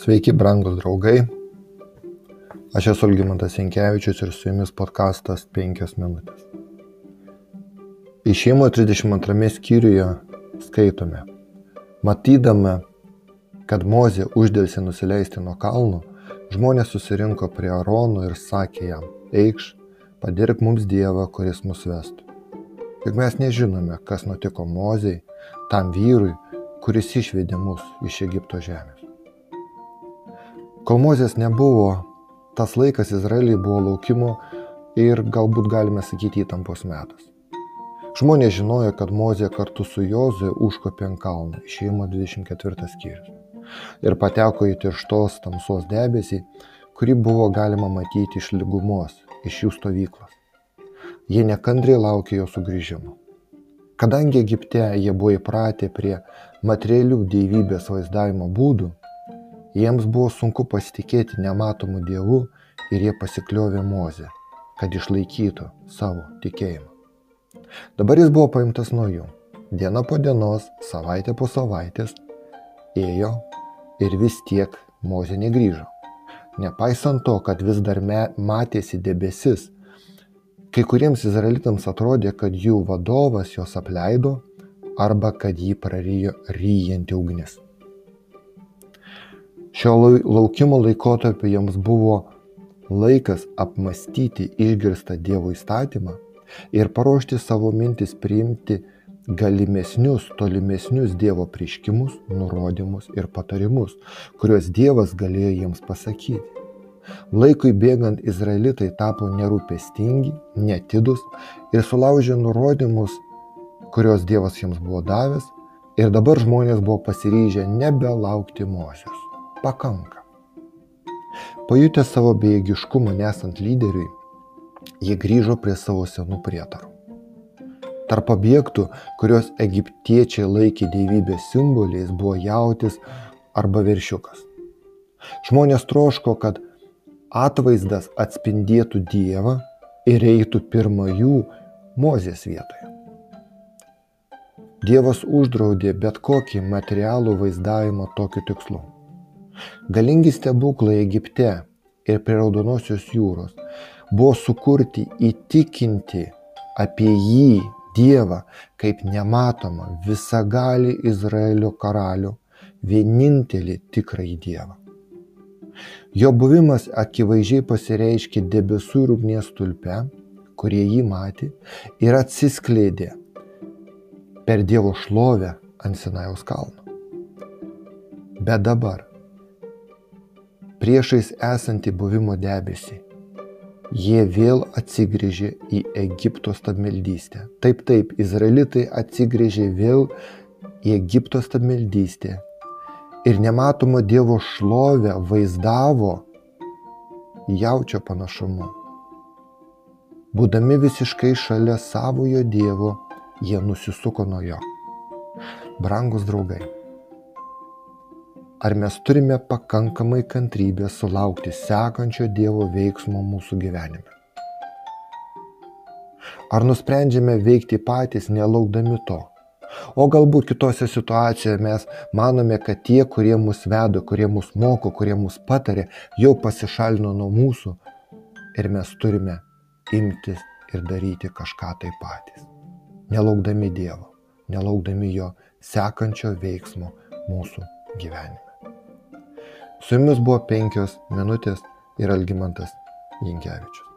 Sveiki, brangūs draugai. Aš esu Olgimantas Jankievičius ir su jumis podkastas 5 minutės. Išėjimo 32 skyriuje skaitome. Matydama, kad Mozė uždėlsi nusileisti nuo kalno, žmonės susirinko prie Arono ir sakė jam, eikš, padirk mums Dievą, kuris mus vestų. Juk mes nežinome, kas nutiko Mozei, tam vyrui, kuris išvedė mus iš Egipto žemės. Kol Mozės nebuvo, tas laikas Izraeliai buvo laukimo ir galbūt galime sakyti įtampos metas. Žmonės žinojo, kad Mozė kartu su Jozue užkopė ant kalno, išėjimo 24 skyrius. Ir pateko į tirštos tamsos debesį, kurį buvo galima matyti iš lygumos, iš jų stovyklos. Jie nekantriai laukė jo sugrįžimo. Kadangi Egipte jie buvo įpratę prie materialių dievybės vaizdavimo būdų, Jiems buvo sunku pasitikėti nematomu Dievu ir jie pasikliovė Mozę, kad išlaikytų savo tikėjimą. Dabar jis buvo paimtas nuo jų. Diena po dienos, savaitė po savaitės ėjo ir vis tiek Mozė negrįžo. Nepaisant to, kad vis dar matėsi debesis, kai kuriems izraelitams atrodė, kad jų vadovas juos apleido arba kad jį prarijo ryjanti ugnis. Šio laukimo laikotarpiu jiems buvo laikas apmastyti išgirstą Dievo įstatymą ir paruošti savo mintis priimti galimesnius, tolimesnius Dievo prieškimus, nurodymus ir patarimus, kuriuos Dievas galėjo jiems pasakyti. Laikui bėgant izraelitai tapo nerūpestingi, netidus ir sulaužė nurodymus, kuriuos Dievas jiems buvo davęs ir dabar žmonės buvo pasiryžę nebelaukti Mozės pakanka. Pajutę savo bejėgiškumą nesant lyderiui, jie grįžo prie savo senų prietarų. Tarp objektų, kuriuos egiptiečiai laikė dievybės simboliais, buvo jautis arba viršiukas. Žmonės troško, kad atvaizdas atspindėtų Dievą ir eitų pirmą jų Mozės vietoje. Dievas uždraudė bet kokį materialų vaizdavimą tokiu tikslu. Galingi stebuklai Egipte ir prie Raudonosios jūros buvo sukurti įtikinti apie jį Dievą kaip nematomą visagalį Izraelio karalių, vienintelį tikrąjį Dievą. Jo buvimas akivaizdžiai pasireiškė debesų ir ugnies tulpe, kurie jį matė ir atsiskleidė per Dievo šlovę ant Sinajaus kalno. Bet dabar priešais esantį buvimo debesį. Jie vėl atsigrėžė į Egipto stabmeldystę. Taip, taip, izraelitai atsigrėžė vėl į Egipto stabmeldystę ir nematomo Dievo šlovę vaizdavo jaučio panašumu. Būdami visiškai šalia savojo Dievo, jie nusisuko nuo jo. Brangus draugai. Ar mes turime pakankamai kantrybės sulaukti sekančio Dievo veiksmo mūsų gyvenime? Ar nusprendžiame veikti patys, nelaukdami to? O galbūt kitose situacijose mes manome, kad tie, kurie mus veda, kurie mus moko, kurie mus patarė, jau pasišalino nuo mūsų ir mes turime imtis ir daryti kažką tai patys. Nelaukdami Dievo, nelaukdami jo sekančio veiksmo mūsų gyvenime. Su jumis buvo penkios minutės ir Algymantas Jankievičius.